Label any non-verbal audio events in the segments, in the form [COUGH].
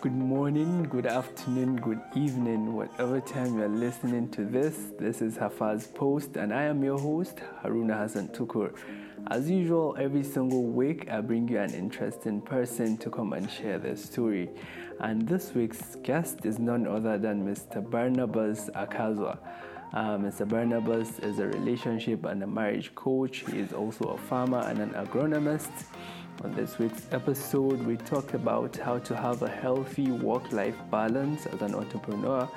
Good morning, good afternoon, good evening, whatever time you're listening to this. This is Hafaz Post, and I am your host, Haruna Hassan Tukur. As usual, every single week I bring you an interesting person to come and share their story. And this week's guest is none other than Mr. Barnabas Akazwa. Uh, Mr. Barnabas is a relationship and a marriage coach. He is also a farmer and an agronomist. On this week's episode, we talk about how to have a healthy work life balance as an entrepreneur,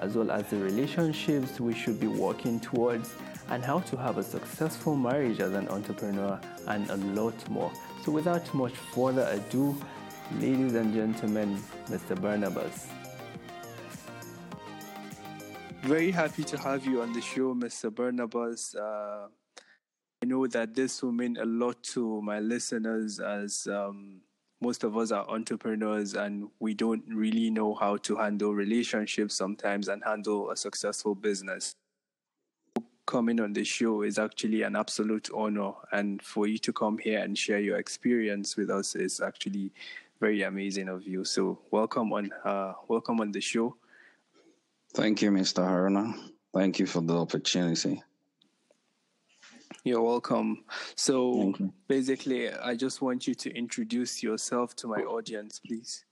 as well as the relationships we should be working towards, and how to have a successful marriage as an entrepreneur, and a lot more. So, without much further ado, ladies and gentlemen, Mr. Barnabas. Very happy to have you on the show, Mr. Barnabas. Uh, I know that this will mean a lot to my listeners as um, most of us are entrepreneurs and we don't really know how to handle relationships sometimes and handle a successful business. Coming on the show is actually an absolute honor, and for you to come here and share your experience with us is actually very amazing of you. So, welcome on, uh, welcome on the show. Thank you, Mr. Haruna. Thank you for the opportunity. You're welcome. So basically, I just want you to introduce yourself to my audience, please.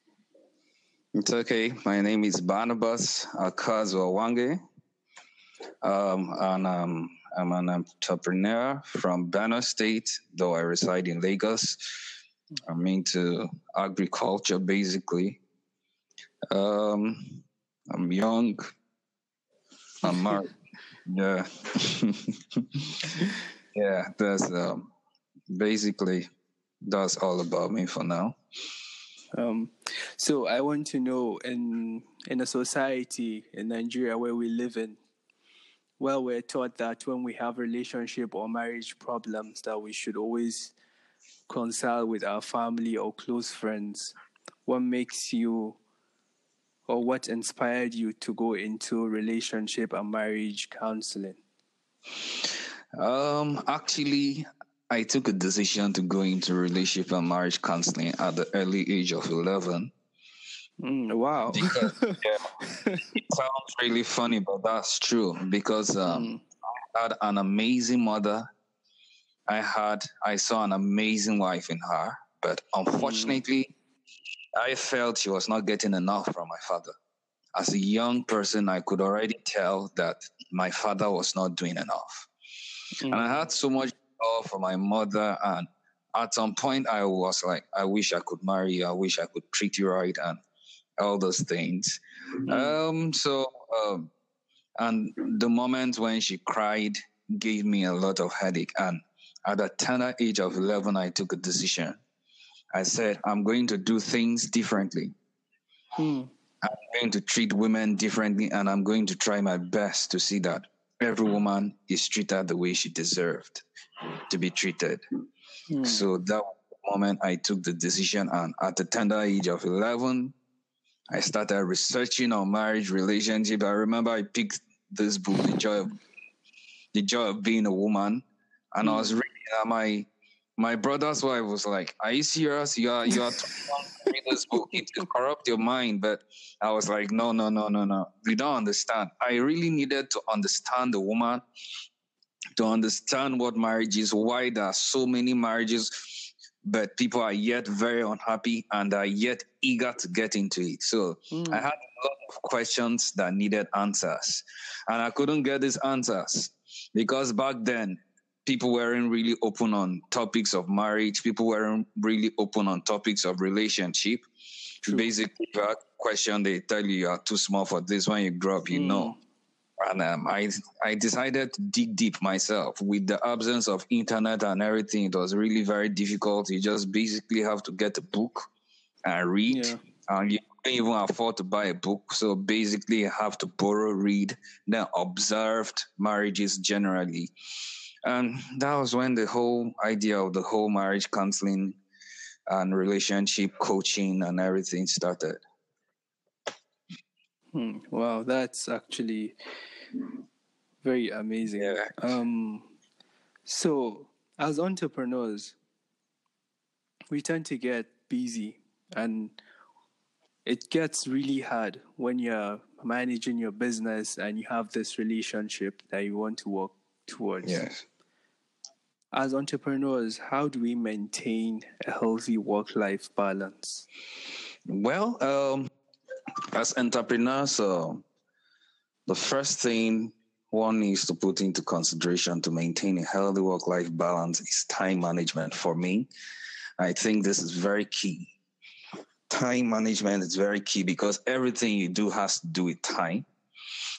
It's okay. My name is Barnabas Akazwa Wange. Um, and um, I'm an entrepreneur from Benue State, though I reside in Lagos. I'm into agriculture, basically. Um, I'm young. I'm [LAUGHS] married. yeah. [LAUGHS] yeah, that's um, basically that's all about me for now. Um, so I want to know in in a society in Nigeria where we live in, well, we're taught that when we have relationship or marriage problems, that we should always consult with our family or close friends. What makes you or what inspired you to go into relationship and marriage counseling? Um, actually, I took a decision to go into relationship and marriage counseling at the early age of 11. Mm, wow. Because, [LAUGHS] yeah, it sounds really funny, but that's true because um, mm. I had an amazing mother. I had, I saw an amazing wife in her, but unfortunately, mm. I felt she was not getting enough from my father. As a young person, I could already tell that my father was not doing enough. Mm. And I had so much love for my mother. And at some point, I was like, I wish I could marry you. I wish I could treat you right and all those things. Mm. Um, so, um, and the moment when she cried gave me a lot of headache. And at the tender age of 11, I took a decision. I said, I'm going to do things differently. Mm. I'm going to treat women differently, and I'm going to try my best to see that every woman is treated the way she deserved to be treated. Mm. So that moment I took the decision, and at the tender age of 11, I started researching on marriage relationship. I remember I picked this book, The Joy of The Joy of Being a Woman, and mm. I was hmm. reading. And my my brother's wife was like, "Are you serious? You are you are read this book. It will corrupt your mind." But I was like, "No, no, no, no, no. You don't understand. I really needed to understand the woman, to understand what marriage is, why there are so many marriages, but people are yet very unhappy and are yet eager to get into it. So mm. I had a lot of questions that needed answers, and I couldn't get these answers because back then people weren't really open on topics of marriage. People weren't really open on topics of relationship. True. Basically, a question they tell you you are too small for this. When you grow up, you mm. know. And um, I I decided to dig deep myself. With the absence of internet and everything, it was really very difficult. You just basically have to get a book and read. Yeah. And you can't even afford to buy a book. So basically, you have to borrow, read, then observed marriages generally and that was when the whole idea of the whole marriage counseling and relationship coaching and everything started. Hmm. Wow, that's actually very amazing. Yeah. Um, so, as entrepreneurs, we tend to get busy, and it gets really hard when you're managing your business and you have this relationship that you want to work towards. Yes. As entrepreneurs, how do we maintain a healthy work life balance? Well, um, as entrepreneurs, uh, the first thing one needs to put into consideration to maintain a healthy work life balance is time management for me. I think this is very key. Time management is very key because everything you do has to do with time.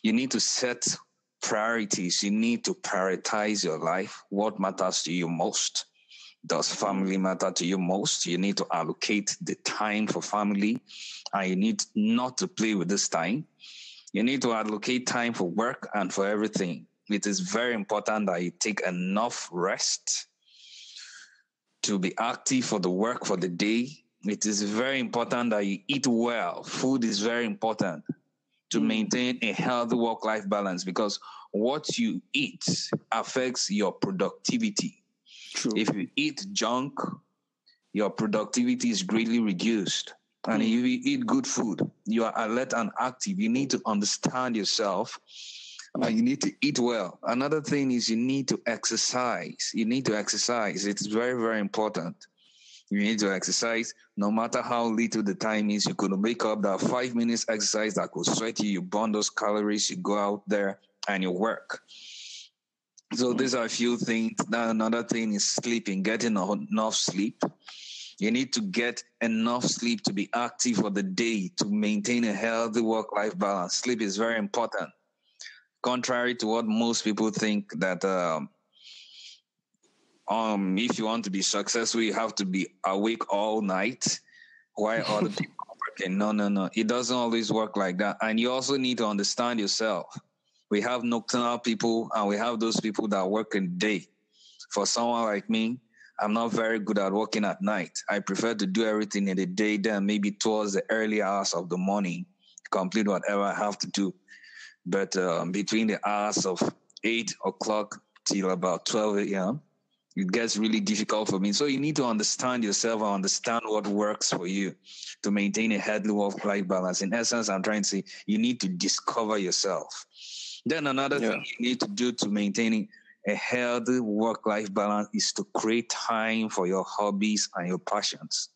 You need to set priorities. You need to prioritize your life. What matters to you most? Does family matter to you most? You need to allocate the time for family and you need not to play with this time. You need to allocate time for work and for everything. It is very important that you take enough rest to be active for the work for the day. It is very important that you eat well. Food is very important to mm. maintain a healthy work life balance because what you eat affects your productivity. True. If you eat junk, your productivity is greatly reduced. And mm. if you eat good food, you are alert and active. You need to understand yourself. Uh, you need to eat well. Another thing is you need to exercise. You need to exercise. It's very, very important. You need to exercise no matter how little the time is. You could make up that five minutes exercise that could sweat you. You burn those calories. You go out there and you work. So these are a few things. Then another thing is sleeping, getting enough sleep. You need to get enough sleep to be active for the day to maintain a healthy work-life balance. Sleep is very important. Contrary to what most people think that um, um, if you want to be successful, you have to be awake all night while [LAUGHS] other people are working. No, no, no. It doesn't always work like that. And you also need to understand yourself. We have nocturnal people and we have those people that work in day. For someone like me, I'm not very good at working at night. I prefer to do everything in the day, then maybe towards the early hours of the morning, complete whatever I have to do. But um, between the hours of 8 o'clock till about 12 a.m., it gets really difficult for me. So you need to understand yourself and understand what works for you to maintain a healthy work-life balance. In essence, I'm trying to say you need to discover yourself. Then another yeah. thing you need to do to maintain a healthy work-life balance is to create time for your hobbies and your passions.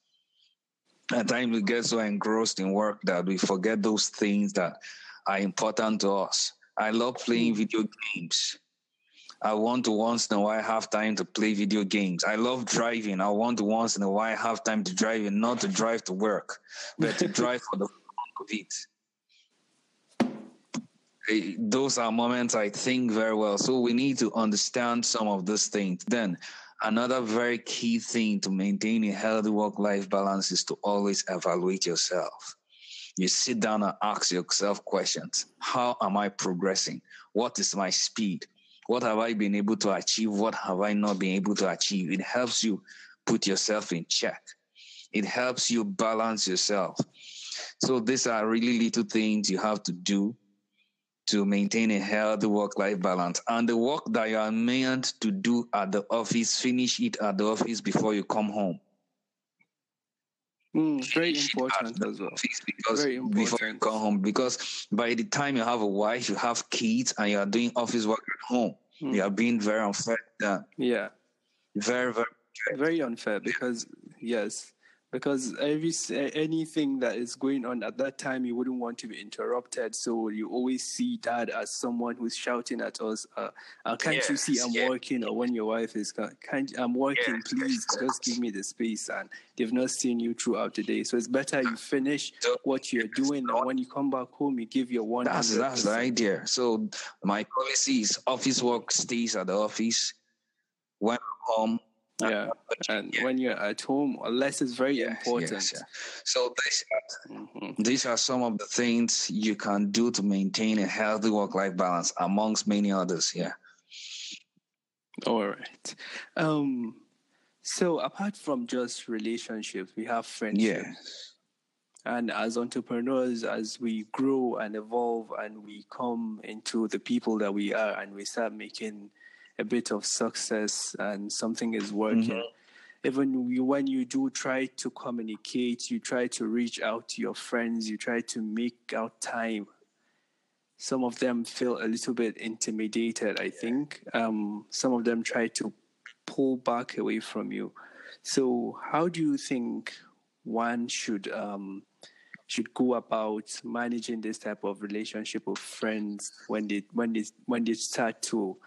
At times we get so engrossed in work that we forget those things that are important to us. I love playing hmm. video games. I want to once in a while have time to play video games. I love driving. I want to once in a while have time to drive and not to drive to work, but to [LAUGHS] drive for the fun of it. Those are moments I think very well. So we need to understand some of these things. Then another very key thing to maintain a healthy work-life balance is to always evaluate yourself. You sit down and ask yourself questions. How am I progressing? What is my speed? What have I been able to achieve? What have I not been able to achieve? It helps you put yourself in check. It helps you balance yourself. So these are really little things you have to do to maintain a healthy work-life balance. And the work that you are meant to do at the office, finish it at the office before you come home. Mm, very important as well. Because very important. before you come home, because by the time you have a wife, you have kids, and you are doing office work at home, mm. are being very unfair. Yeah, very, very, very unfair. Because yes, because every anything that is going on at that time you wouldn't want to be interrupted. So you always see dad as someone who's shouting at us uh, uh, can't yes, you see i'm yes. working? or when your wife is can't i'm working yes, please just give me the space and they've not seen you throughout the day. So it's better you finish what you're doing and when you come back home you give your one that's that's the idea. So my policy is office work stays at the office. When I'm home yeah and yeah. when you're at home unless it's very yes, important yes, yeah. so these are, mm-hmm. these are some of the things you can do to maintain a healthy work-life balance amongst many others yeah all right um so apart from just relationships we have friendships yes. and as entrepreneurs as we grow and evolve and we come into the people that we are and we start making a bit of success and something is working. Mm-hmm. even when you do try to communicate, you try to reach out to your friends, you try to make out time. Some of them feel a little bit intimidated, I think. Um, some of them try to pull back away from you. So, how do you think one should um, should go about managing this type of relationship with friends when they when they when they start to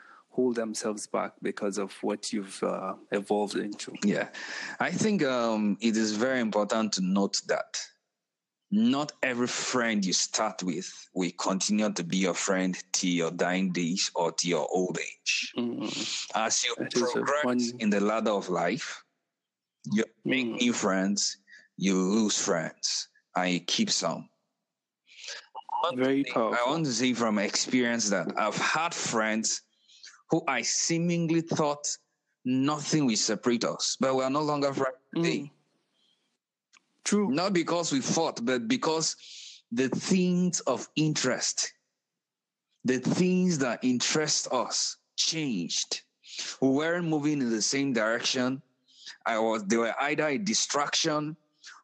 hold themselves back because of what you've uh, evolved into? Yeah, I think um, it is very important to note that not every friend you start with will continue to be your friend till your dying days or to your old age. Mm. As you that progress in the ladder of life, you make mm. new friends, you lose friends, and you keep some. Very powerful. I want to say from experience that I've had friends who I seemingly thought nothing will separate us, but we are no longer friends today. Mm. True. Not because we fought, but because the things of interest, the things that interest us changed. We weren't moving in the same direction. I was they were either a distraction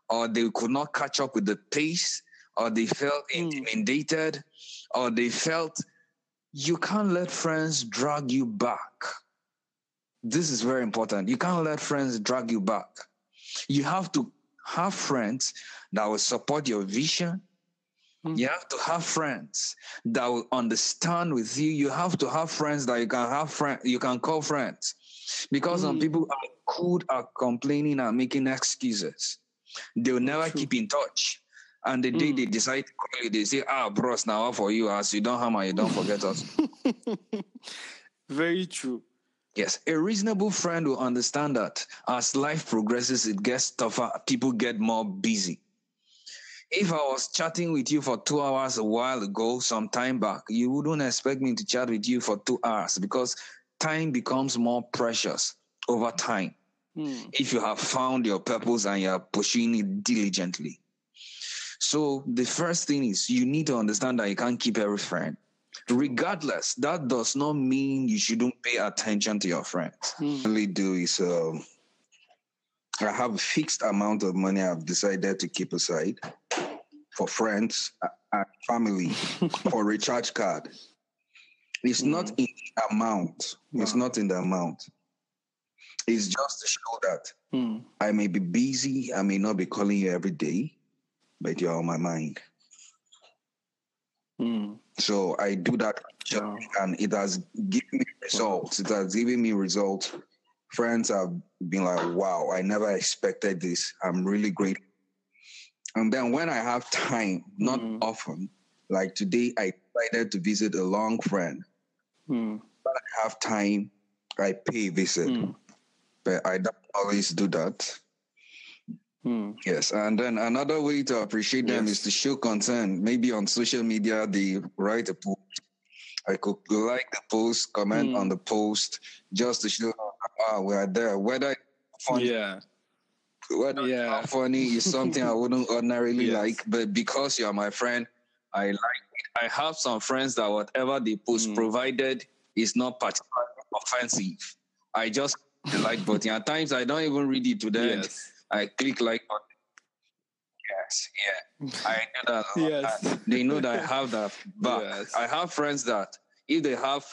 or they could not catch up with the pace, or they felt mm. intimidated, or they felt you can't let friends drag you back. This is very important. You can't let friends drag you back. You have to have friends that will support your vision. Mm. You have to have friends that will understand with you. You have to have friends that you can have friend you can call friends. Because mm. some people are good are complaining and making excuses. They'll never True. keep in touch. And the day mm. they decide to call you, they say, ah, bros, now for you, as you don't hammer, you don't forget us. [LAUGHS] Very true. Yes, a reasonable friend will understand that as life progresses, it gets tougher, people get more busy. If I was chatting with you for two hours a while ago, some time back, you wouldn't expect me to chat with you for two hours because time becomes more precious over time. Mm. If you have found your purpose and you're pursuing it diligently. So the first thing is you need to understand that you can't keep every friend. Regardless, that does not mean you shouldn't pay attention to your friends. Mm. I do is um, I have a fixed amount of money I've decided to keep aside for friends and family [LAUGHS] for recharge card. It's mm. not in the amount. It's not in the amount. It's just to show that mm. I may be busy. I may not be calling you every day but you're on my mind. Mm. So I do that, yeah. and it has given me results. It has given me results. Friends have been like, "Wow, I never expected this. I'm really grateful." And then when I have time, not mm. often, like today, I decided to visit a long friend. Mm. When I have time, I pay visit, hmm. but I don't always do that. Hmm. Yes, and then another way to appreciate them yes. is to show concern. Maybe on social media, they write a post. I could like the post, comment on the post, just to show ah, we are there. Whether funny, yeah, whether yeah. funny is something I wouldn't [LAUGHS] ordinarily yes. like, but because you are my friend, I like it. I have some friends that whatever they post, mm. provided is not particularly offensive, I just like button. At times, I don't even read it to them. Yes I click like on [LAUGHS] Yes, yeah. I know that. yes. they know that I have that. But yes. I have friends that if they have,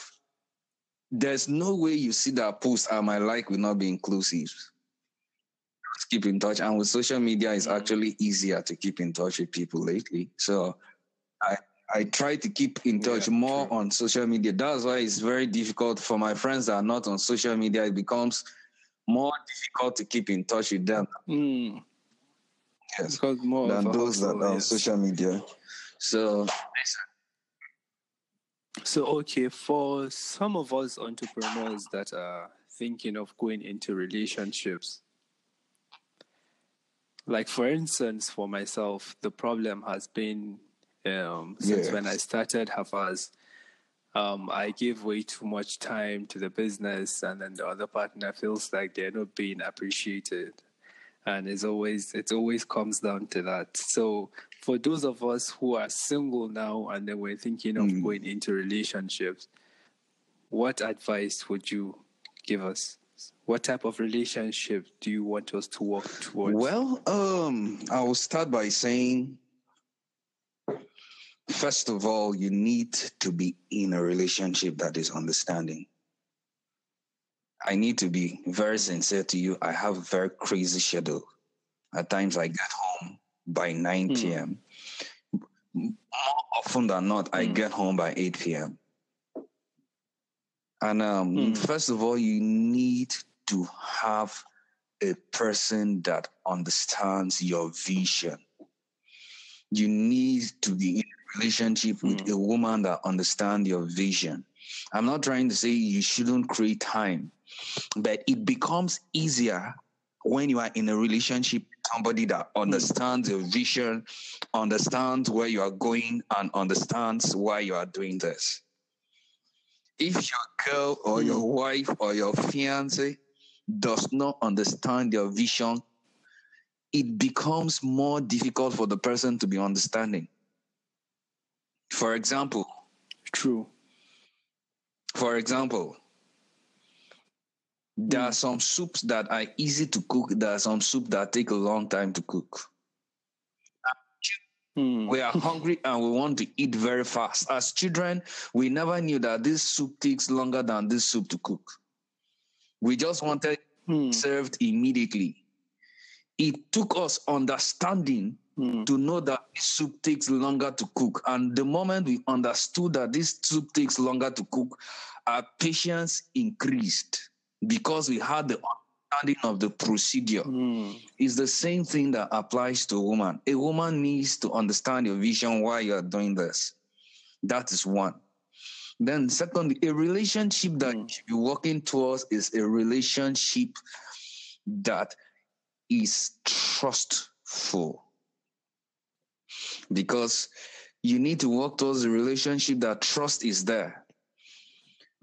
there's no way you see that post and my like will not be inclusive. Just keep in touch. And with social media, it's mm-hmm. actually easier to keep in touch with people lately. So I I try to keep in touch yeah, more true. on social media. That's why it's very difficult for my friends that are not on social media. It becomes more difficult to keep in touch with them. Mm. Yes, because more than those that are on social media. So, so okay, for some of us entrepreneurs that are thinking of going into relationships, like for instance, for myself, the problem has been um, since yes. when I started Hafaz um, I give way too much time to the business, and then the other partner feels like they're not being appreciated, and it's always it always comes down to that. So for those of us who are single now and then we're thinking of mm. going into relationships, what advice would you give us? what type of relationship do you want us to work towards? Well, um, I will start by saying, first of all, you need to be in a relationship that is understanding. I need to be very sincere to you. I have a very crazy schedule. At times, I get home by 9 p.m. Mm. More often than not, mm. I hmm. get home by 8 p.m. And um, mm. first of all, you need to have a person that understands your vision. You need to be in relationship mm. with a woman that understands your vision. I'm not trying to say you shouldn't create time, but it becomes easier when you are in a relationship with somebody that understands your vision, understands where you are going, and understands why you are doing this. If your girl or your hmm. wife or your fiance does not understand your vision, it becomes more difficult for the person to be understanding. For example, true. For example, there mm. are some soups that are easy to cook. There are some soup that take a long time to cook. Mm. We are hungry and we want to eat very fast. As children, we never knew that this soup takes longer than this soup to cook. We just wanted mm. served immediately. It took us understanding mm. to know that this soup takes longer to cook. And the moment we understood that this soup takes longer to cook, our patience increased because we had the understanding of the procedure. Mm. It's the same thing that applies to a woman. A woman needs to understand your vision why you're doing this. That is one. Then, secondly, a relationship that mm. you're working towards is a relationship that is trustful. Because you need to work towards a relationship that trust is there.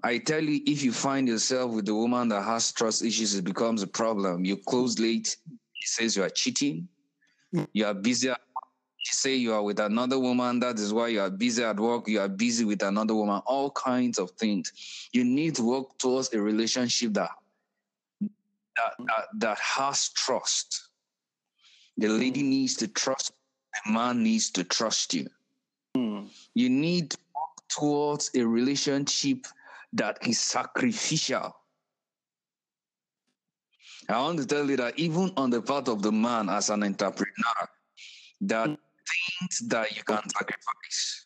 I tell you, if you find yourself with a woman that has trust issues, it becomes a problem. You close late, he says you are cheating. You are busy. She say you are with another woman. That is why you are busy at work. You are busy with another woman. All kinds of things. You need to work towards a relationship that that that, that has trust. The lady needs to trust. The man needs to trust you. Mm. You need to work towards a relationship that is sacrificial. I want to tell you that even on the part of the man as an entrepreneur, that things that you can sacrifice.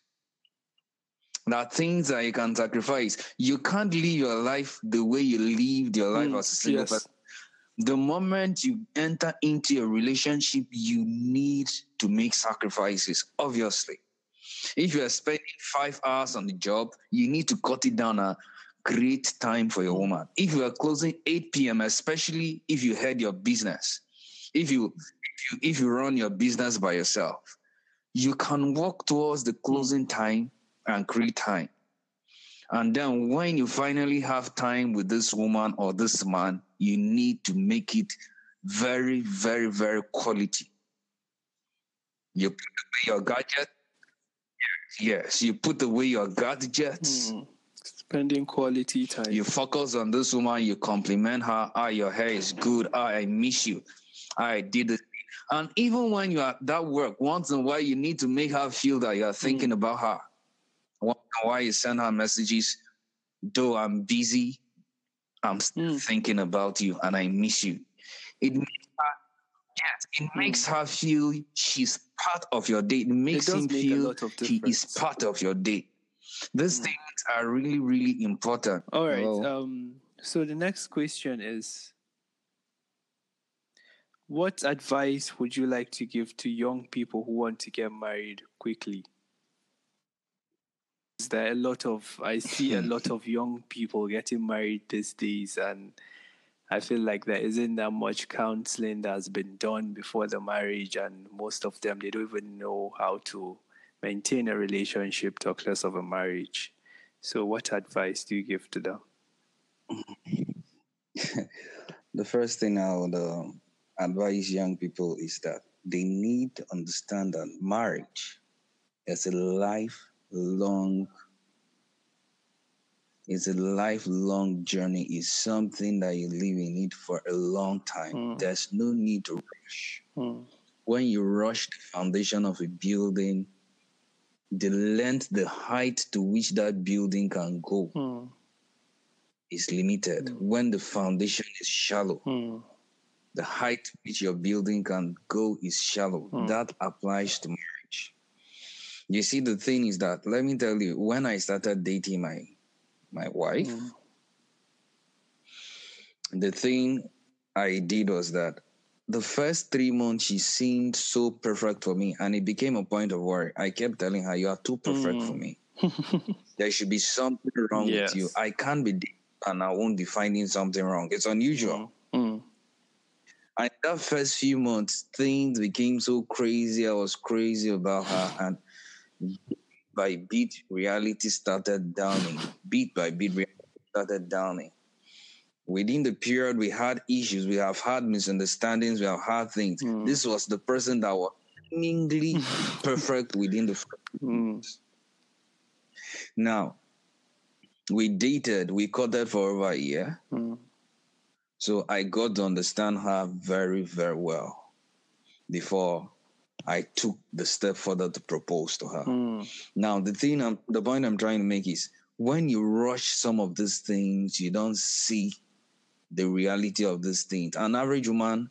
That things that you can sacrifice. You can't live your life the way you lived your life mm, as a single yes. person. The moment you enter into a relationship, you need to make sacrifices, obviously. If you are spending five hours on the job, you need to cut it down uh, create time for your woman. If you are closing 8 p.m., especially if you head your business, if you if you if you run your business by yourself, you can work towards the closing time and create time. And then when you finally have time with this woman or this man, you need to make it very, very, very quality. You put away your gadget. Yes, you put away your gadgets. Mm Spending quality time. You focus on this woman, you compliment her. Ah, your hair is good. Ah, I miss you. I did it. And even when you are at that work, once in a while, you need to make her feel that you're thinking mm. about her. Once in a while, you send her messages. Though I'm busy, I'm still mm. thinking about you and I miss you. It makes her, yes, it mm. makes her feel she's part of your day. It makes it him feel he is part of your day. These mm. things are really, really important. All right. Um, so the next question is What advice would you like to give to young people who want to get married quickly? Is there a lot of, I see a [LAUGHS] lot of young people getting married these days, and I feel like there isn't that much counseling that has been done before the marriage, and most of them, they don't even know how to maintain a relationship, talk less of a marriage. So, what advice do you give to them? [LAUGHS] the first thing I would uh, advise young people is that they need to understand that marriage is a lifelong It's a lifelong journey. It's something that you live in it for a long time. Mm. There's no need to rush. Mm. When you rush the foundation of a building, the length, the height to which that building can go Mm. is limited. When the foundation is shallow, Mm. the height which your building can go is shallow. Mm. That applies to marriage. You see, the thing is that let me tell you, when I started dating my my wife, Mm. the thing I did was that the first three months she seemed so perfect for me, and it became a point of worry. I kept telling her, "You are too perfect for Mm. me. [LAUGHS] there should be something wrong Yes. with you. I can't be dating and I won't be finding something wrong. It's unusual." Mm. And that first few months, things became so crazy. I was crazy about her, and by bit, reality started downing. Bit by bit, reality started downing. Within the period, we had issues. We have had misunderstandings. We have had things. Mm. This was the person that was seemingly perfect within the. first [LAUGHS] Mm. Now, we dated. We courted for over a year. Mm. So I got to understand her very, very well before I took the step further to propose to her. Mm. Now, the thing, I'm, the point I'm trying to make is when you rush some of these things, you don't see the reality of these things. An average woman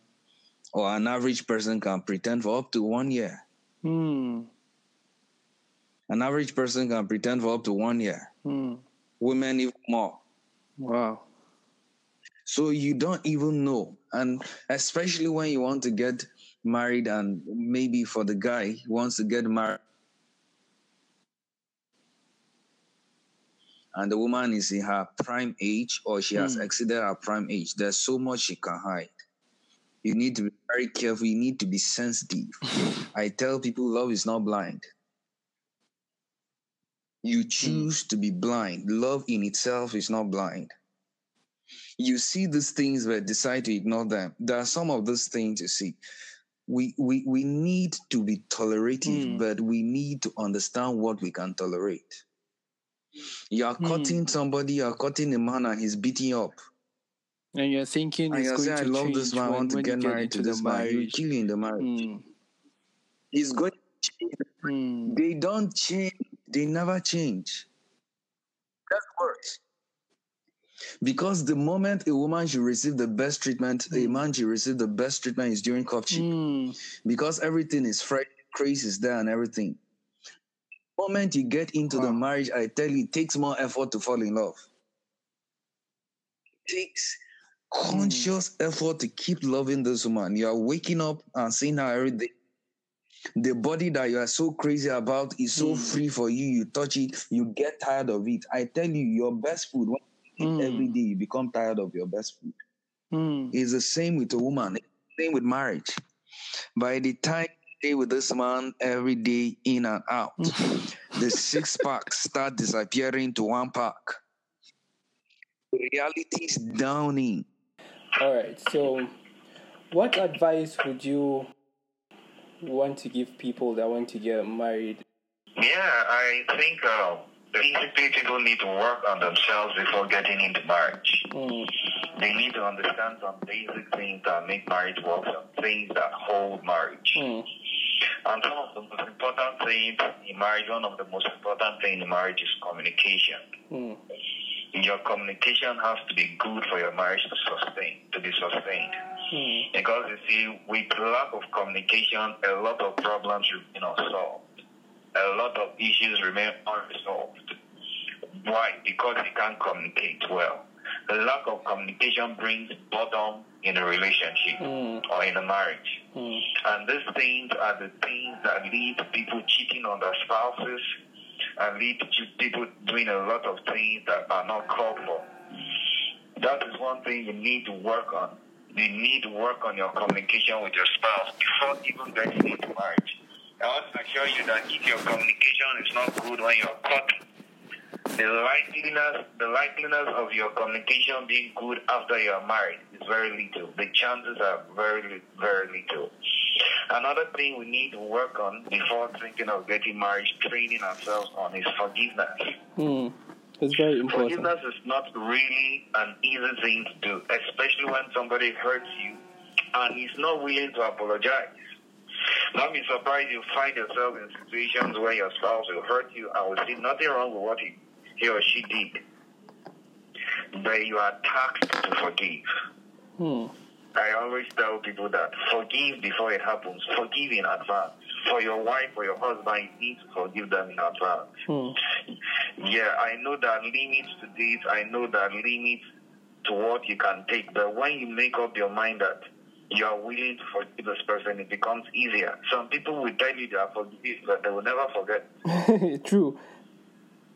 or an average person can pretend for up to one year. Mm. An average person can pretend for up to one year. Mm. Women even more. Wow. So you don't even know. And especially when you want to get married, and maybe for the guy wants to get married, and the woman is in her prime age or she has Hmm. exceeded her prime age, there's so much she can hide. You need to be very careful. You need to be sensitive. [LAUGHS] I tell people love is not blind. You choose to be blind. Love in itself is not blind you see these things but decide to ignore them. There are some of those things you see. We we we need to be tolerative, Mm. but we need to understand what we can tolerate. You are Mm. cutting somebody, you are cutting a man and he's beating up. And you're thinking And you're saying, I love this man, I want to get get married to the this man. You're killing the marriage. Mm. He's going to change. Mm. They don't change, they never change. That's worse. Because the moment a woman should receive the best treatment, a Mm. man should receive the best treatment is during courtship. Mm. because everything is fresh, craze is there and everything. moment you get into the marriage, I tell you, it takes more effort to fall in love. It takes conscious effort to keep loving this woman. You are waking up and seeing her every day. The body that you are so crazy about is so Mm. free for you. You touch it, you get tired of it. I tell you, your best food, when you eat Mm. every day, you become tired of your best food. Mm. It's the same with a woman, it's the same with marriage. By the time you stay with this man every day in and out, the six packs start disappearing to one pack. Reality is downing. All right. So, what advice would you want to give people that want to get married? Yeah, I think uh, basically people need to work on themselves before getting into marriage. Mm. They need to understand some basic things that make marriage work, some things that hold marriage. Mm. And some of the most important things in marriage, one of the most important things in marriage is communication. Mm. Your communication has to be good for your marriage to sustain, to be sustained. Mm. Because you see, with lack of communication, a lot of problems remain unsolved. A lot of issues remain unresolved. Why? Because you can't communicate well. The lack of communication brings boredom in a relationship Mm. or in a marriage. Mm. And these things are the things that lead people cheating on their spouses and lead to people doing a lot of things that are not called for. That is one thing you need to work on. You need to work on your communication with your spouse before even getting into marriage. I want to assure you that if your communication is not good when you're caught, the likeliness, the likeliness of your communication being good after you're married is very little. The chances are very, very little. Another thing we need to work on before thinking of getting married, training ourselves on is forgiveness. Mm. It's very important. Forgiveness is not really an easy thing to do, especially when somebody hurts you and is not willing to apologize. Don't be surprised you find yourself in situations where your spouse will hurt you and will see nothing wrong with what he, he or she did. But you are tasked to forgive. Hmm. I always tell people that forgive before it happens. Forgive in advance. For your wife or your husband, you need to forgive them in advance. Hmm. Yeah, I know that limits to this. I know that limits to what you can take. But when you make up your mind that you are willing to forgive this person, it becomes easier. Some people will tell you they are forgiven, but they will never forget. [LAUGHS] True.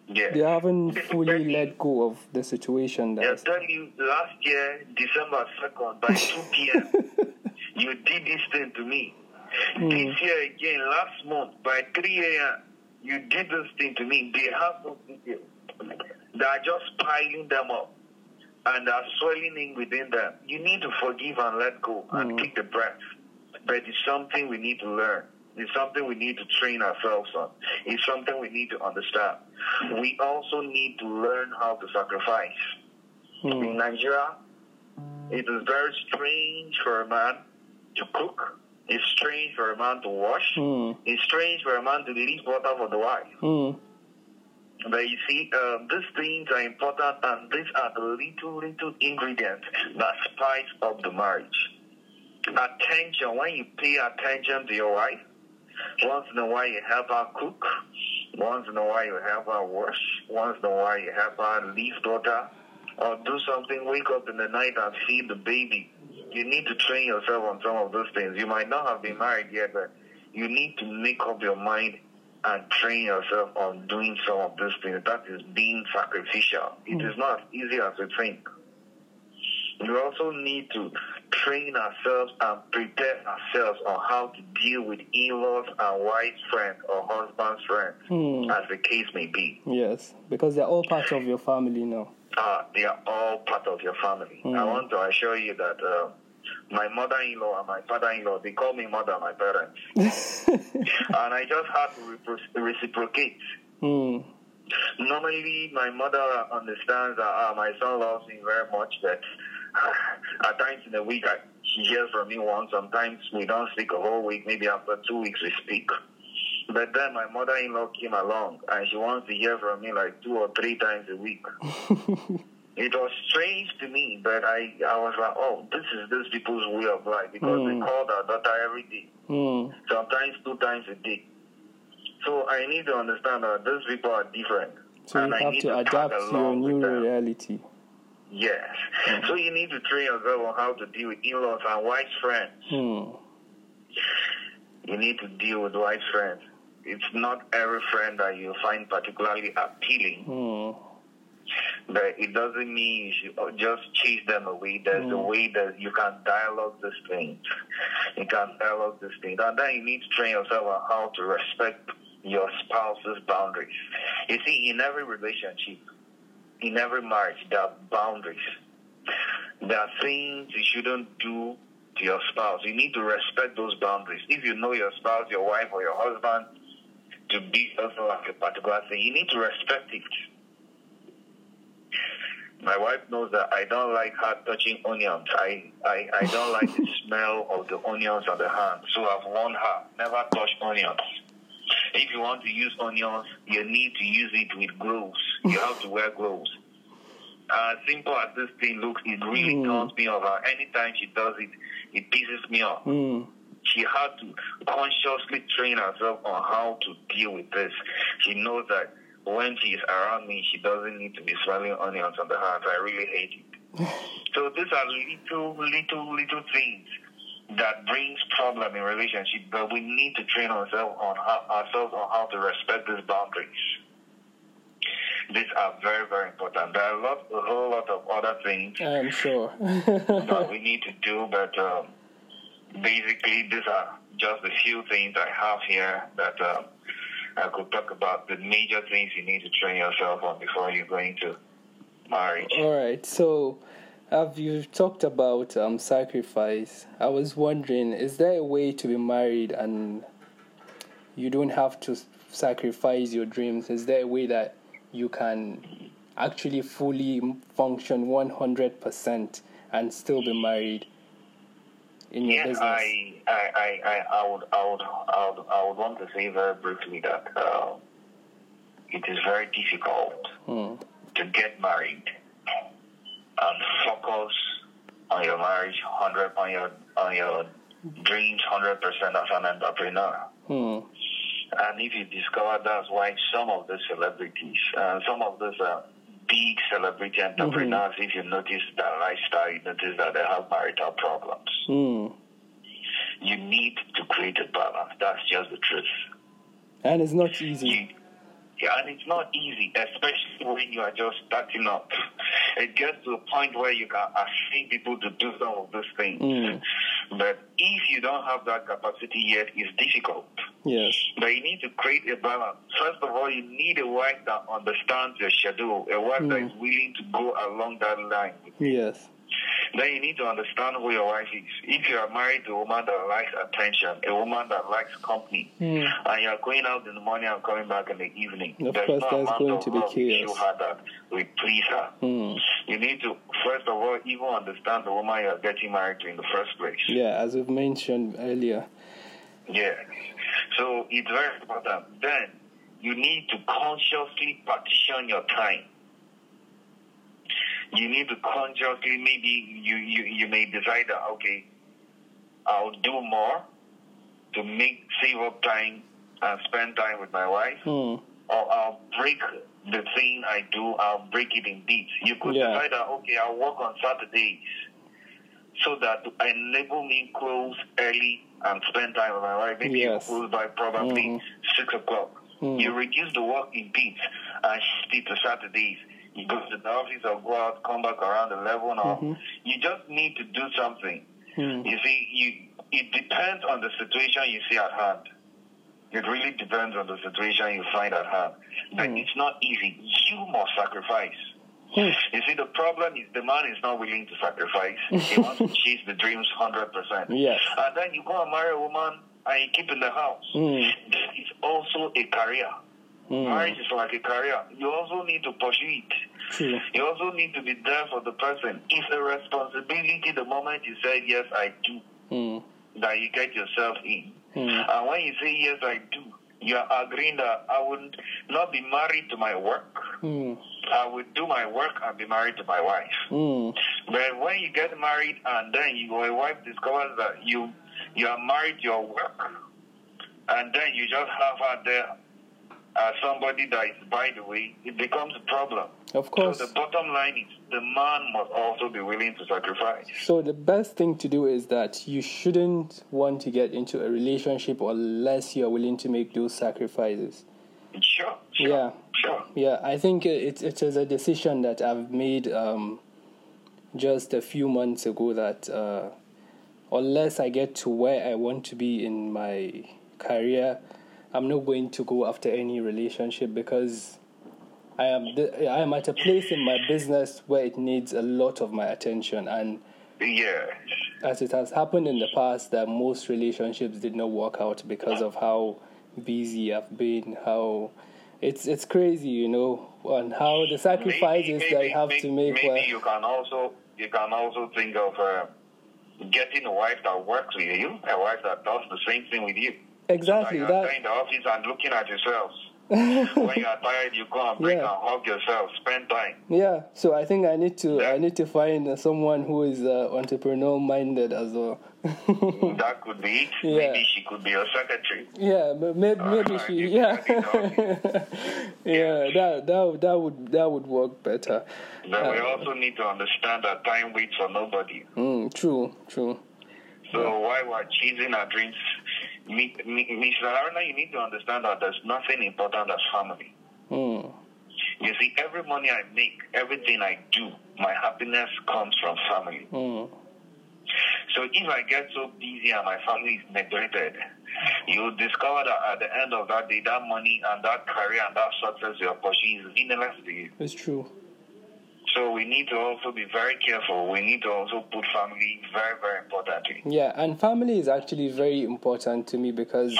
Yeah. They haven't fully let go of the situation. They'll That's tell you last year, December 2nd, by [LAUGHS] 2 p.m., you did this thing to me. Hmm. This year again, last month, by 3 a.m., you did this thing to me. They have no details. They are just piling them up and are swelling in within them. You need to forgive and let go and take the breath. But it's something we need to learn. It's something we need to train ourselves on. It's something we need to understand. We also need to learn how to sacrifice. In Hmm. Nigeria, it is very strange for a man to cook. It's strange for a man to wash. Hmm. It's strange for a man to leave water for the wife. But you see, um, these things are important, and these are the little, little ingredients that spice up the marriage. Attention, when you pay attention to your wife, once in a while you help her cook, once in a while you help her wash, once in a while you help her leave water, or do something, wake up in the night and feed the baby. You need to train yourself on some of those things. You might not have been married yet, but you need to make up your mind and train yourself on doing some of these things. That is being sacrificial. It is not as easy as you think. We also need to train ourselves and prepare ourselves on how to deal with in-laws and wife's friends or husband's friends, Hmm. as the case may be. Yes, because they're all part of your family now. Uh, they are all part of your family. I Mm. want to assure you that uh, my mother-in-law and my father-in-law, they call me mother, my parents. [LAUGHS] and I just had to repro- reciprocate. Hmm. Normally, my mother understands that uh, my son loves me very much, but [LAUGHS] at times in a week, I, she hears from me once. Sometimes we don't speak a whole week. Maybe after two weeks, we speak. But then my mother-in-law came along, and she wants to hear from me like two or three times a week. [LAUGHS] it was strange to me, but I, I was like, oh, this is these people's way of life because Mm. they call their daughter every day Hmm. sometimes two times a day. So I need to understand that these people are different. So you and I have need to tag adapt to your new reality. Yes. So you need to train yourself on how to deal with in-laws and wife's friends. Hmm. You need to deal with wife's friends. It's not every friend that you find particularly appealing, But it doesn't mean you oh, just chase them away. There's a mm. way that you can dialogue this thing. You can dialogue this thing. And then you need to train yourself on how to respect your spouse's boundaries. You see, in every relationship, in every marriage, there are boundaries. There are things you shouldn't do to your spouse. You need to respect those boundaries. If you know your spouse, your wife, or your husband to be something like a particular thing, you need to respect it. My wife knows that I don't like her touching onions. I, I, I don't like the [LAUGHS] smell of the onions on the hand. So I've warned her, never touch onions. If you want to use onions, you need to use it with gloves. You have to wear gloves. As simple as this thing looks, it really Mm. turns me off. Uh, Anytime she does it, it pisses me off. Hmm. She had to consciously train herself on how to deal with this. She knows that when she is around me, she doesn't need to be swallowing onions on the hands. I really hate it. [SIGHS] so these are little, little, little things that brings problem in relationship, but we need to train ourselves on how, ourselves on how to respect these boundaries. These are very, very important. There are a, lot, a whole lot of other things I'm sure. [LAUGHS] that we [LAUGHS] need to do, but um, basically, these are just a few things I have here that um, I could talk about. The major things you need to train yourself on before you go into marriage. All right. So, have you talked about um, sacrifice? I was wondering, is there a way to be married and you don't have to sacrifice your dreams? Is there a way that you can actually fully function 100% and still be married in your yeah, business? I, I, I, I, I would, I would, I would, I would want to say very briefly that uh, it is very difficult Hmm. to get married and focus on your marriage, hundred on your on your dreams, hundred percent as an entrepreneur. Hmm. And if you discover that's why some of the celebrities, uh, some of those uh, big celebrity entrepreneurs, if you notice their lifestyle, you notice that they have marital problems. Hmm. You need to create a balance. That's just the truth. And it's not easy. You, yeah, and it's not easy, especially when you are just starting up. [LAUGHS] It gets to a point where you can asking people to do some of those things. Mm. But if you don't have that capacity yet, it's difficult. Yes. But you need to create a balance. First of all, you need a wife that understands your schedule, a wife that is willing to go along that line. Yes. Then you need to understand who your wife is. If you are married to a woman that likes attention, a woman that likes company, Hmm. and you're going out in the morning and coming back in the evening, Of there's course, no amount going of to be love you chaos. show her that will please her. Hmm. You need to, first of all, even understand the woman you're getting married to in the first place. Yeah, as we've mentioned earlier. Yes. So it's very important. Then you need to consciously partition your time. You need to consciously maybe you, you, you may decide that okay, I'll do more to make save up time and spend time with my wife. Hmm. Or I'll break the thing I do, I'll break it in bits. You could Yeah. decide that okay, I'll work on Saturdays so that to enable me close early and spend time with my wife. Maybe Yes. close by probably Mhm. six o'clock. Mm. You reduce the work in bits and shift it to Saturdays. To the office or go out, come back around eleven or Mhm. you just need to do something. Hmm. You see, you it depends on the situation you see at hand. It really depends on the situation you find at hand. But Mm. it's not easy. You must sacrifice. Hmm. You see, the problem is the man is not willing to sacrifice. [LAUGHS] he wants to chase the dreams 100%. Yes. And then you go and marry a woman and you keep in the house. This is also a career. Hmm. Marriage is like a career. You also need to pursue it. True. You also need to be there for the person. It's a responsibility the moment you say, Yes, I do, Hmm. that you get yourself in. Hmm. And when you say, Yes, I do, you are agreeing that I would not be married to my work. Hmm. I would do my work and be married to my wife. Hmm. But when you get married and then your wife discovers that you you are married to your work, and then you just have her there as somebody that is by the way, it becomes a problem. Of course. So the bottom line is the man must also be willing to sacrifice. So the best thing to do is that you shouldn't want to get into a relationship unless you're willing to make those sacrifices. Sure, sure, Yeah. sure. Yeah, I think it it is a decision that I've made um, just a few months ago that uh, unless I get to where I want to be in my career, I'm not going to go after any relationship because I am th- I am at a place in my business where it needs a lot of my attention and Yes. as it has happened in the past that most relationships did not work out because of how busy I've been, how it's it's crazy, you know, and how the sacrifices that you have maybe, to make. Maybe you can also you can also think of uh, getting a wife that works with you, a wife that does the same thing with you. Exactly Like you're that. in the office and looking at yourselves. [LAUGHS] when you are tired, you go and break Yeah. and hug yourself, spend time. Yeah, so I think I need to Yeah. I need to find someone who is uh, entrepreneur minded as well. [LAUGHS] That could be it. Yeah. Maybe she could be your secretary. yeah, maybe, maybe Uh, she you [LAUGHS] yeah yeah that that would- that would that would work better. But we Uh, also need to understand that time waits for nobody. mm, true, true. So while we're chasing our dreams, Mr. Haruna, you need to understand that there's nothing important as family. Mm, You see, every money I make, everything I do, my happiness comes from family. mm, So if I get so busy and my family is neglected, you'll discover that at the end of that day, that money and that career and that success you're pursuing is meaningless to you. it's true. So we need to also be very careful. We need to also put family very, very importantly. Yeah, and family is actually very important to me because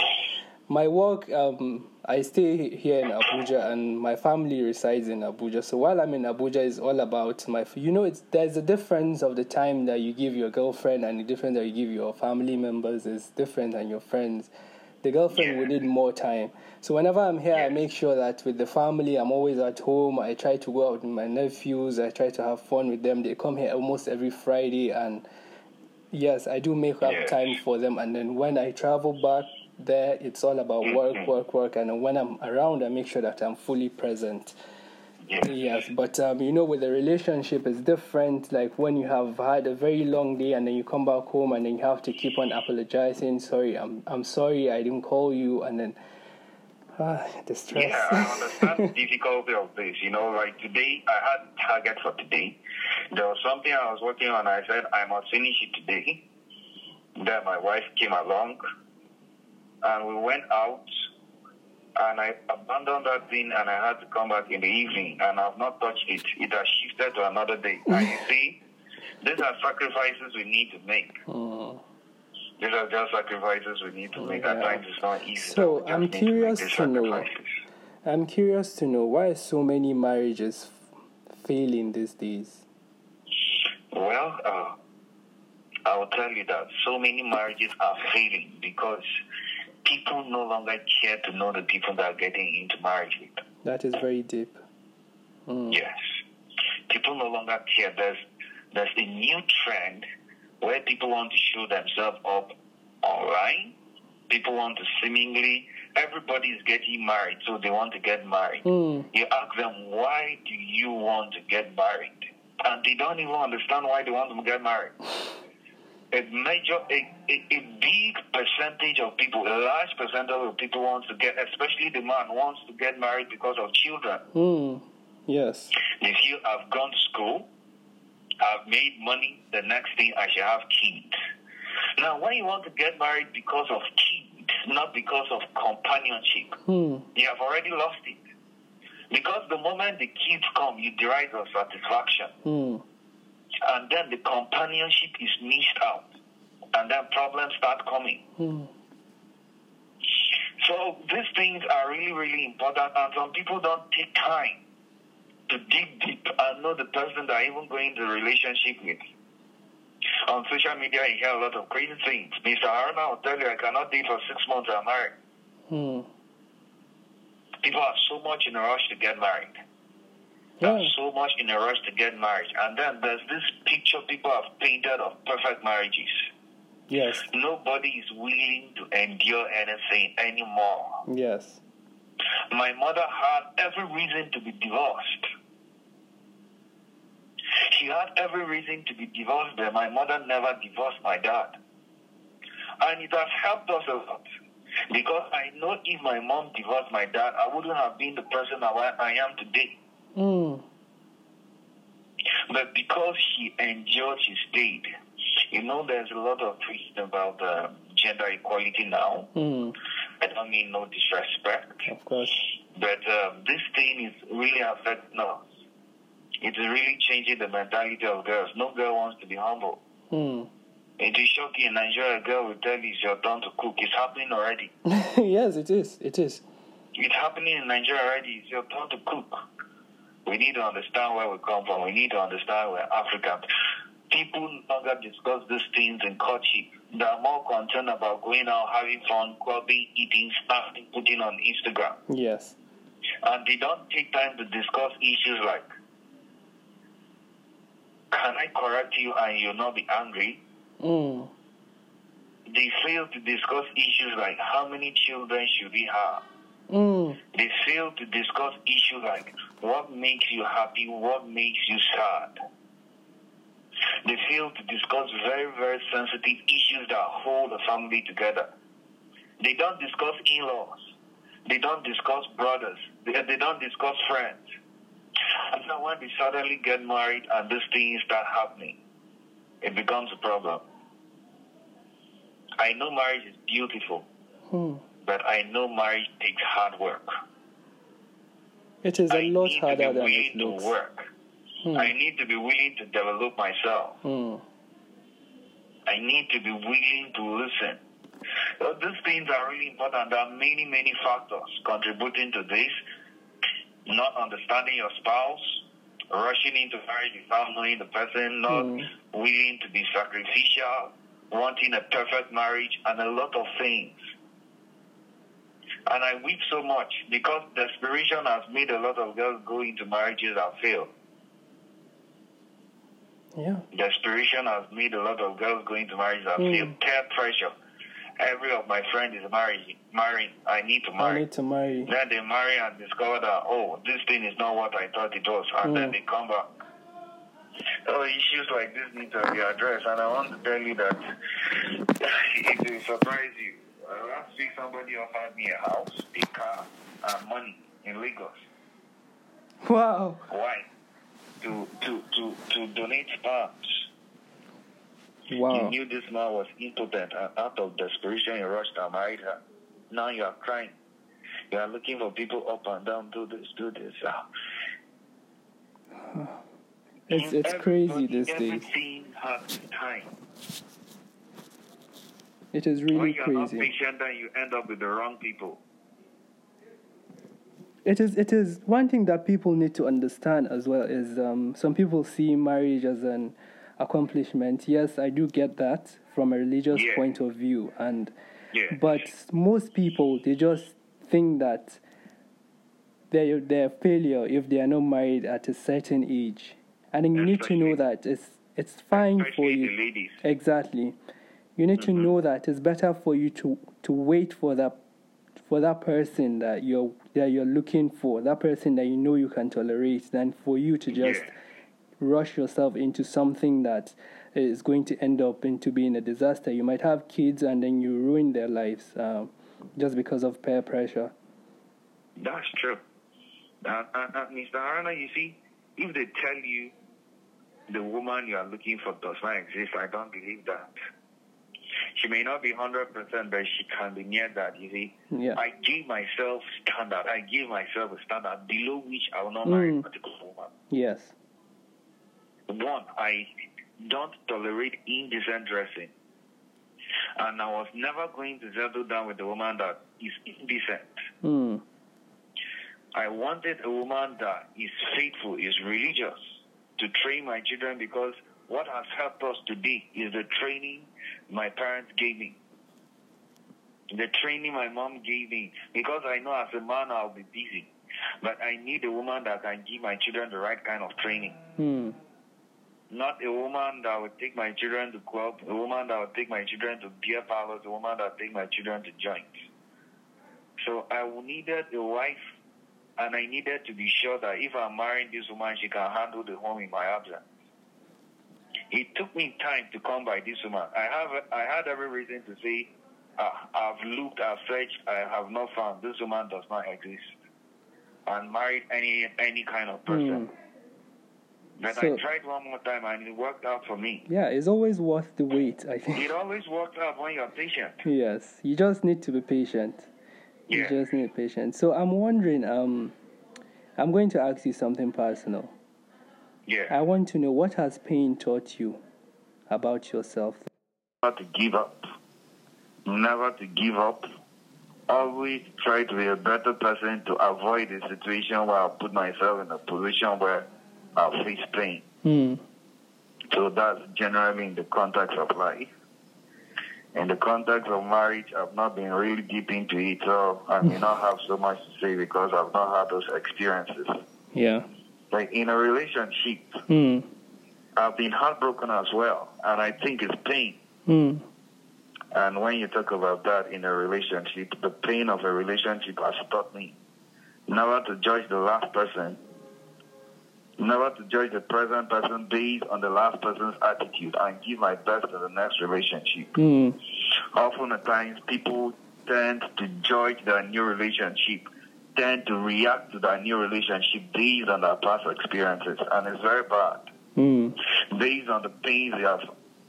my work, um, I stay here in Abuja and my family resides in Abuja. So while I'm in Abuja, it's all about my. You know, it's there's a difference of the time that you give your girlfriend and the difference that you give your family members is different than your friends. The girlfriend yeah. will need more time. So whenever I'm here, yeah. I make sure that with the family, I'm always at home. I try to go out with my nephews. I try to have fun with them. They come here almost every Friday, and yes, I do make up time for them. And then when I travel back there it's all about work mm-hmm. work work and when i'm around i make sure that i'm fully present yes, yes but um, you know with the relationship it's different like when you have had a very long day and then you come back home and then you have to keep on apologizing sorry i'm, I'm sorry i didn't call you and then ah, the stress. Yeah, I understand the difficulty of this. You know, like today, I had target for today. There was something I was working on. I said I must finish it today. Then my wife came along and we went out and I abandoned that thing and I had to come back in the evening and I've not touched it. It has shifted to another day. and you see, these are sacrifices we need to make. Oh. These are just sacrifices we need to make. Yeah. At times it's not easy. So I'm curious to, to know. I'm curious to know why so many marriages failing these days. Well, uh, I will tell you that so many marriages are failing because people no longer care to know the people that are getting into marriage with. That is very deep. Mm. Yes. People no longer care. There's there's a new trend where people want to show themselves up online. People want to seemingly everybody is getting married, so they want to get married. Mm. You ask them why do you want to get married? And they don't even understand why they want to get married a major, a, a, a, big percentage of people, a large percentage of people wants to get, especially the man wants to get married because of children. Mm. Yes. If you have gone to school, I've made money, the next thing I should have kids. Now, when you want to get married because of kids, not because of companionship, mm. you have already lost it. Because the moment the kids come, you derive your satisfaction. Mm and then the companionship is missed out, and then problems start coming. Mm. So these things are really, really important, and some people don't take time to dig deep and know the person they're even going to relationship with. On social media, you hear a lot of crazy things. Mr. Haruna will tell you, I cannot date for six months, I'm married. Hmm. People are so much in a rush to get married yeah. so much in a rush to get married. And then there's this picture people have painted of perfect marriages. Yes. Nobody is willing to endure anything anymore. Yes. My mother had every reason to be divorced. She had every reason to be divorced, but my mother never divorced my dad. And it has helped us a lot. Because I know if my mom divorced my dad, I wouldn't have been the person I am today. Mm. But because he enjoyed his state, you know, there's a lot of preaching about uh, gender equality now. Mm. I don't mean no disrespect. Of course. But um, this thing is really affecting us. It's really changing the mentality of girls. No girl wants to be humble. Mm. It is shocking in Nigeria, a girl will tell you it's your turn to cook. It's happening already. [LAUGHS] yes, it is. It is. It's happening in Nigeria already. It's your turn to cook. We need to understand where we come from. We need to understand we're African. People no longer discuss these things in courtship. They're more concerned about going out, having fun, clubbing, eating, snacking, putting on Instagram. Yes. And they don't take time to discuss issues like, can I correct you and you'll not be angry? Mm. They fail to discuss issues like how many children should we have? Mm. They fail to discuss issues like what makes you happy, what makes you sad. They fail to discuss very, very sensitive issues that hold a family together. They don't discuss in laws. They don't discuss brothers. They, they don't discuss friends. And so when they suddenly get married and these things start happening, it becomes a problem. I know marriage is beautiful. Hmm but I know marriage takes hard work. It is a I lot harder than it looks. To work. Hmm. I need to be willing to develop myself. Hmm. I need to be willing to listen. So these things are really important. There are many, many factors contributing to this. Not understanding your spouse, rushing into marriage without knowing the person, not mm. willing to be sacrificial, wanting a perfect marriage, and a lot of things. And I weep so much because desperation has made a lot of girls go into marriages that fail. Yeah. Desperation has made a lot of girls go into marriages that mm. fail. Peer pressure. Every of my friends is married. Marrying. I need to marry. I need to marry. Then they marry and discover that oh, this thing is not what I thought it was, and mm. then they come back. So issues like this need to be addressed, and I want to tell you that [LAUGHS] it will surprise you uh, last week somebody offered me a house, a car, and money in Lagos. Wow. Why? To to to to donate sperms. Wow. You knew this man was impotent, and out of desperation, you rushed and married her. Now you are crying. You are looking for people up and down. Do this, do this. It's it's crazy these days. Everything has time. It is really when you're crazy. Not patient, then you end up with the wrong people. It is. It is one thing that people need to understand as well. Is um, some people see marriage as an accomplishment. Yes, I do get that from a religious yeah. point of view, and yeah. but most people they just think that they're they're failure if they are not married at a certain age. And you need to know that it's it's fine for you. Exactly you need to mm-hmm. know that it's better for you to to wait for that for that person that you're that you're looking for, that person that you know you can tolerate, than for you to just yeah. rush yourself into something that is going to end up into being a disaster. You might have kids and then you ruin their lives um, just because of peer pressure. That's true. Uh, uh, uh, Mr. Haruna, you see, if they tell you the woman you are looking for does not exist, I don't believe that. She may not be 100%, but she can be near that, you see. Yeah. I give myself standard. I give myself a standard below which I will not marry mm. a particular woman. Yes. One, I don't tolerate indecent dressing. And I was never going to settle down with a woman that is indecent. Mm. I wanted a woman that is faithful, is religious, to train my children because what has helped us today is the training my parents gave me. The training my mom gave me. Because I know as a man I'll be busy. But I need a woman that can give my children the right kind of training. Hmm. Not a woman that would take my children to club, a woman that would take my children to beer parlors, a woman that would take my children to joints. So I needed a wife and I needed to be sure that if I'm marrying this woman, she can handle the home in my absence. It took me time to come by this woman. I have I had every reason to say uh, I've looked, I've searched, I have not found this woman does not exist. And married any any kind of person. Mm. But so, I tried one more time and it worked out for me. Yeah, it's always worth the wait, I think. It always works out when you're patient. [LAUGHS] Yes. You just need to be patient. You yeah. just need patience. So I'm wondering, um I'm going to ask you something personal. Yeah. I want to know what has pain taught you about yourself? Never to give up. Never to give up. Always try to be a better person to avoid a situation where I put myself in a position where I face pain. Mm. So that's generally in the context of life. In the context of marriage, I've not been really deep into it, so I may [LAUGHS] not have so much to say because I've not had those experiences. Yeah like in a relationship, mm. I've been heartbroken as well, and I think it's pain. Mm. And when you talk about that in a relationship, the pain of a relationship has taught me never to judge the last person, never to judge the present person based on the last person's attitude, and give my best to the next relationship. Mm. Often at times, people tend to judge their new relationship tend to react to that new relationship based on their past experiences, and it's very bad. Mm. Based on the pains they have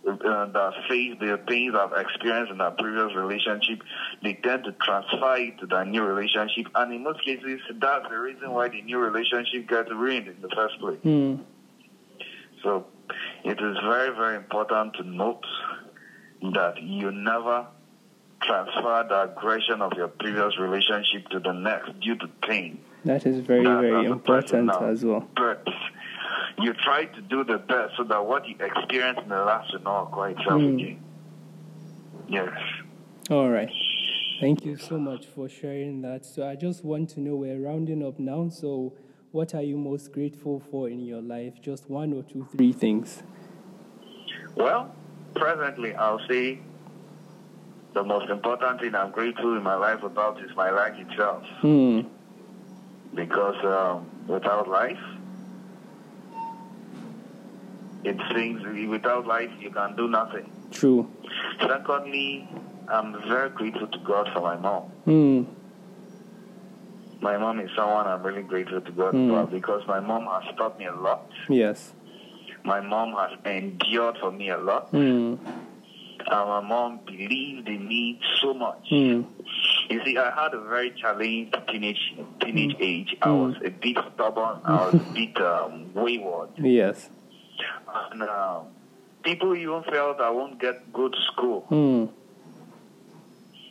uh, that face the pains I've experienced in that previous relationship, they tend to transfer it to that new relationship, and in most cases, that's the reason why the new relationship gets ruined in the first place. Mm. So, it is very, very important to note that you never transfer the aggression of your previous relationship to the next due to pain. That is very, that, very important as well. But you try to do the best so that what you experienced in the last will not occur itself mm. again. Yes. All right. Thank you so much for sharing that. So I just want to know we're rounding up now. So what are you most grateful for in your life? Just one or two, three things. Well, presently I'll say the most important thing I'm grateful in my life about is my life itself. Hmm. Because um, without life, it seems without life you can do nothing. True. Secondly, I'm very grateful to God for my mom. Hmm. My mom is someone I'm really grateful to God mm. for because my mom has taught me a lot. Yes. My mom has endured for me a lot. Mm. And my mom believed in me so much. Mm. You see, I had a very challenging teenage teenage mm. age. I was a bit stubborn. I was a bit um, wayward. Yes. And uh, people even felt I won't get go to school mm.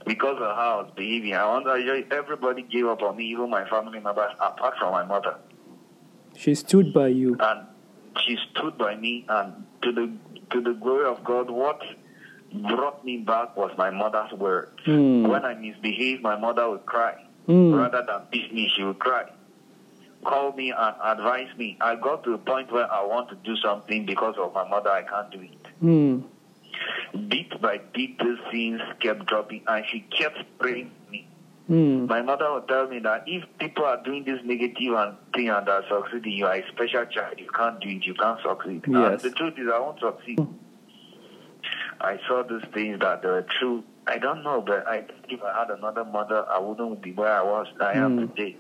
because of how I was behaving. I wonder everybody gave up on me, even my family members, apart from my mother. She stood by you. And she stood by me, and to the to the glory of God, what brought me back was my mother's word. Mm. When I misbehaved, my mother would cry. Mm. Rather than beat me, she would cry. Call me and advise me. I got to a point where I want to do something because of my mother, I can't do it. Mm. Bit by bit, these things kept dropping, and she kept praying me. Mm. My mother would tell me that if people are doing this negative and thing and are succeeding, you are a special child. You can't do it. You can't succeed. Yes. And the truth is, I won't succeed. I saw these things that were true. I don't know, but I think if I had another mother, I wouldn't be where I was. I am mm. today.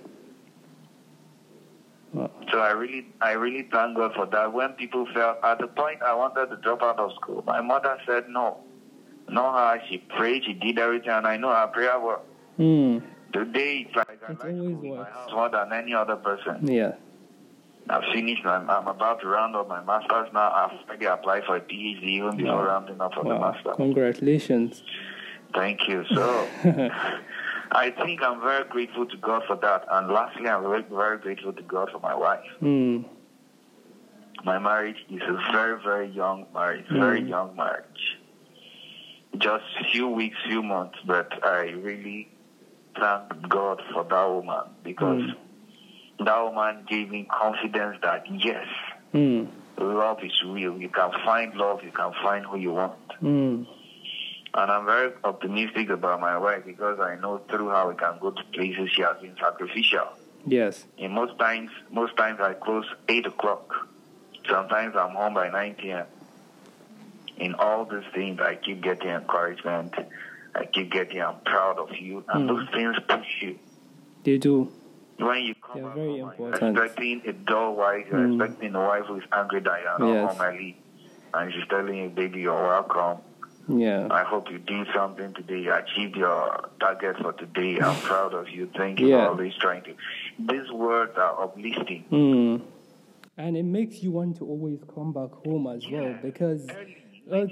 So I really, I really thank God for that. When people felt at the point I wanted to drop out of school, my mother said no. No, her. She prayed. She did everything, and I know her prayer worked. Mm. Today, it's like I like school works. more than any other person. Yeah. I've finished. I'm, I'm about to round up my master's now. I've already applied for a PhD even before wow. rounding up for wow. the master. Congratulations. Thank you. So, [LAUGHS] I think I'm very grateful to God for that. And lastly, I'm very, very grateful to God for my wife. Mm. My marriage is a very, very young marriage, mm. very young marriage. Just few weeks, few months, but I really thank God for that woman because. Mm that woman gave me confidence that yes, mm. love is real. You can find love, you can find who you want. Mm. And I'm very optimistic about my wife because I know through how we can go to places she has been sacrificial. Yes. And most times, most times I close eight o'clock. Sometimes I'm home by nine p.m. In all these things, I keep getting encouragement. I keep getting, I'm proud of you, and mm. those things push you. They do when you come They're very home, important. you're expecting a dull wife, you're mm. expecting a wife who is angry that you're not yes. home early, and she's telling you, baby, you're welcome. Yeah. I hope you did something today. You achieved your target for today. I'm [LAUGHS] proud of you. Thank you yeah. for always trying to. These words are uplifting. Mm. And it makes you want to always come back home as yeah. well because. Uh,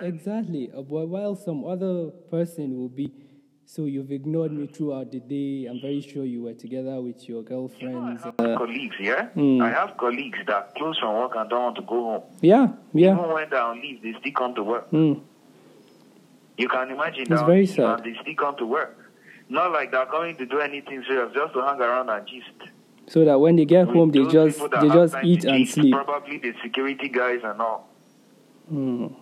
exactly. But while some other person will be so you've ignored me throughout the day. I'm very sure you were together with your girlfriends. You know, I have uh, colleagues, yeah? Mm. I have colleagues that close from work and don't want to go home. Yeah, yeah. Even when they're on leave, they still come to work. Mm. You can imagine it's very sad. and they still come to work. Not like they're coming to do anything serious, just to hang around and gist. So that when they get with home, they just they just eat and sleep. Probably the security guys and all. Mm.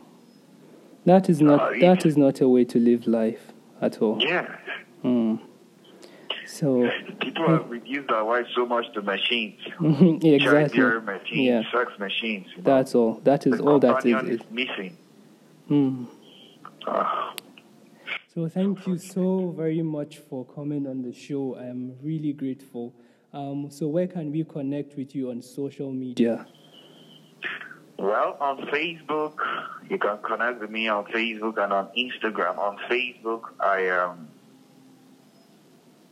That is not uh, that is not a way to live life at all. Yeah. Mm. So people have reduced our lives so much to machines. [LAUGHS] exactly. machines, yeah. sex machines. You know? That's all. That is the all that is. is missing. Mm. Uh. So thank you so very much for coming on the show. I am really grateful. Um, so where can we connect with you on social media? Well, on Facebook, you can connect with me on Facebook and on Instagram. On Facebook, I am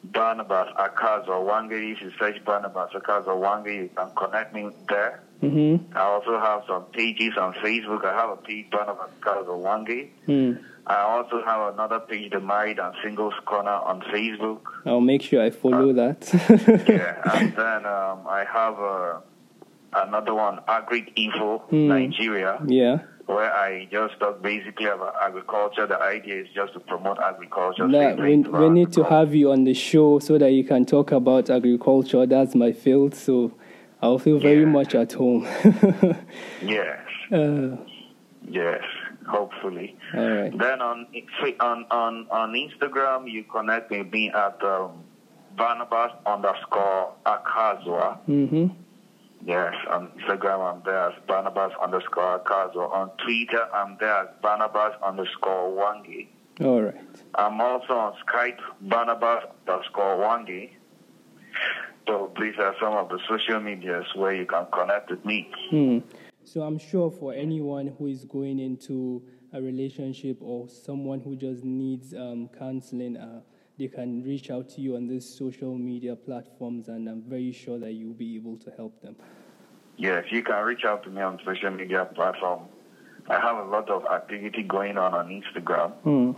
Barnabas Akazo Wange. If you search Barnabas Akazo Wange, you can connect me there. Mm-hmm. I also have some pages on Facebook. I have a page, Barnabas Kazo Wange. Mm. I also have another page, The Married and Singles Corner, on Facebook. I'll make sure I follow uh, that. [LAUGHS] yeah, and then um, I have uh, another one, Agri Info mm. Nigeria. Yeah. Where I just talk basically about agriculture. The idea is just to promote agriculture. That, we, we need to have you on the show so that you can talk about agriculture. That's my field, so I'll feel very yeah. much at home. [LAUGHS] yes. Uh, yes hopefully. All right. Then on on on on Instagram, you connect with me at um, Barnabas underscore Akazwa. Mm-hmm. Yes, on Instagram I'm there as Barnabas underscore Akazwa. On Twitter I'm there as Barnabas underscore Wangi. All right. I'm also on Skype, Barnabas underscore Wangi. So these are some of the social medias where you can connect with me. Hmm. So I'm sure for anyone who is going into a relationship or someone who just needs um, counseling, uh, they can reach out to you on these social media platforms, and I'm very sure that you'll be able to help them. Yes, you can reach out to me on social media platform. I have a lot of activity going on on Instagram. Mm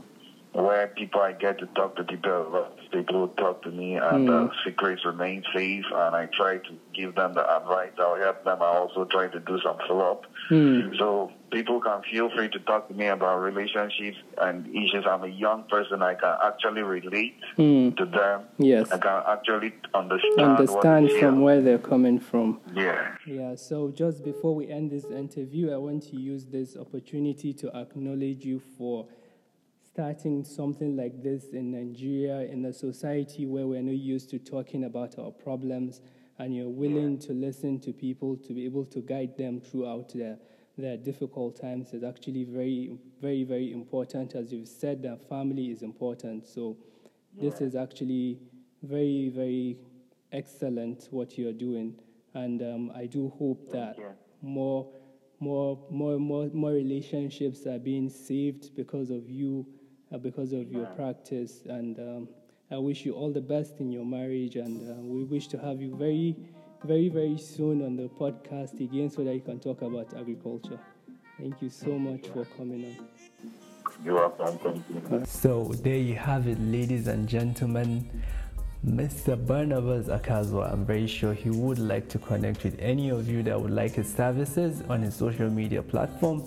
where people I get to talk to people, people talk to me, and mm. uh, secrets remain safe. And I try to give them the advice. I'll help them. I also try to do some follow up. Mm. So people can feel free to talk to me about relationships and issues. I'm a young person. I can actually relate mm. to them. Yes, I can actually understand understand from where they're coming from. Yeah. Yeah. So just before we end this interview, I want to use this opportunity to acknowledge you for starting something like this in Nigeria, in a society where we're not used to talking about our problems, and you're willing to listen to people to be able to guide them throughout their, their difficult times is actually very, very, very important. As you've said, that family is important. So, this is actually very, very excellent what you're doing. And um, I do hope that more more more more more relationships are being saved because of you because of your practice. And um, I wish you all the best in your marriage. And uh, we wish to have you very, very, very soon on the podcast again so that you can talk about agriculture. Thank you so much for coming on. You're welcome. Thank you. So there you have it, ladies and gentlemen. Mr. Barnabas Akazwa, I'm very sure he would like to connect with any of you that would like his services on his social media platform.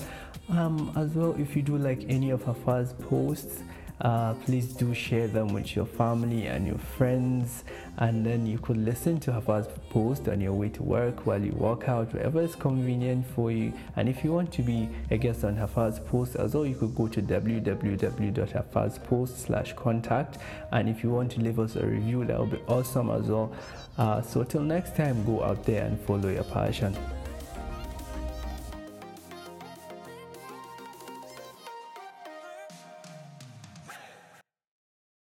Um, as well, if you do like any of Hafa's posts, uh, please do share them with your family and your friends. And then you could listen to Hafa's post on your way to work while you walk out wherever is convenient for you. And if you want to be a guest on Hafa's post as well you could go to www.hafazpost slash contact. And if you want to leave us a review that would be awesome as well. Uh, so till next time go out there and follow your passion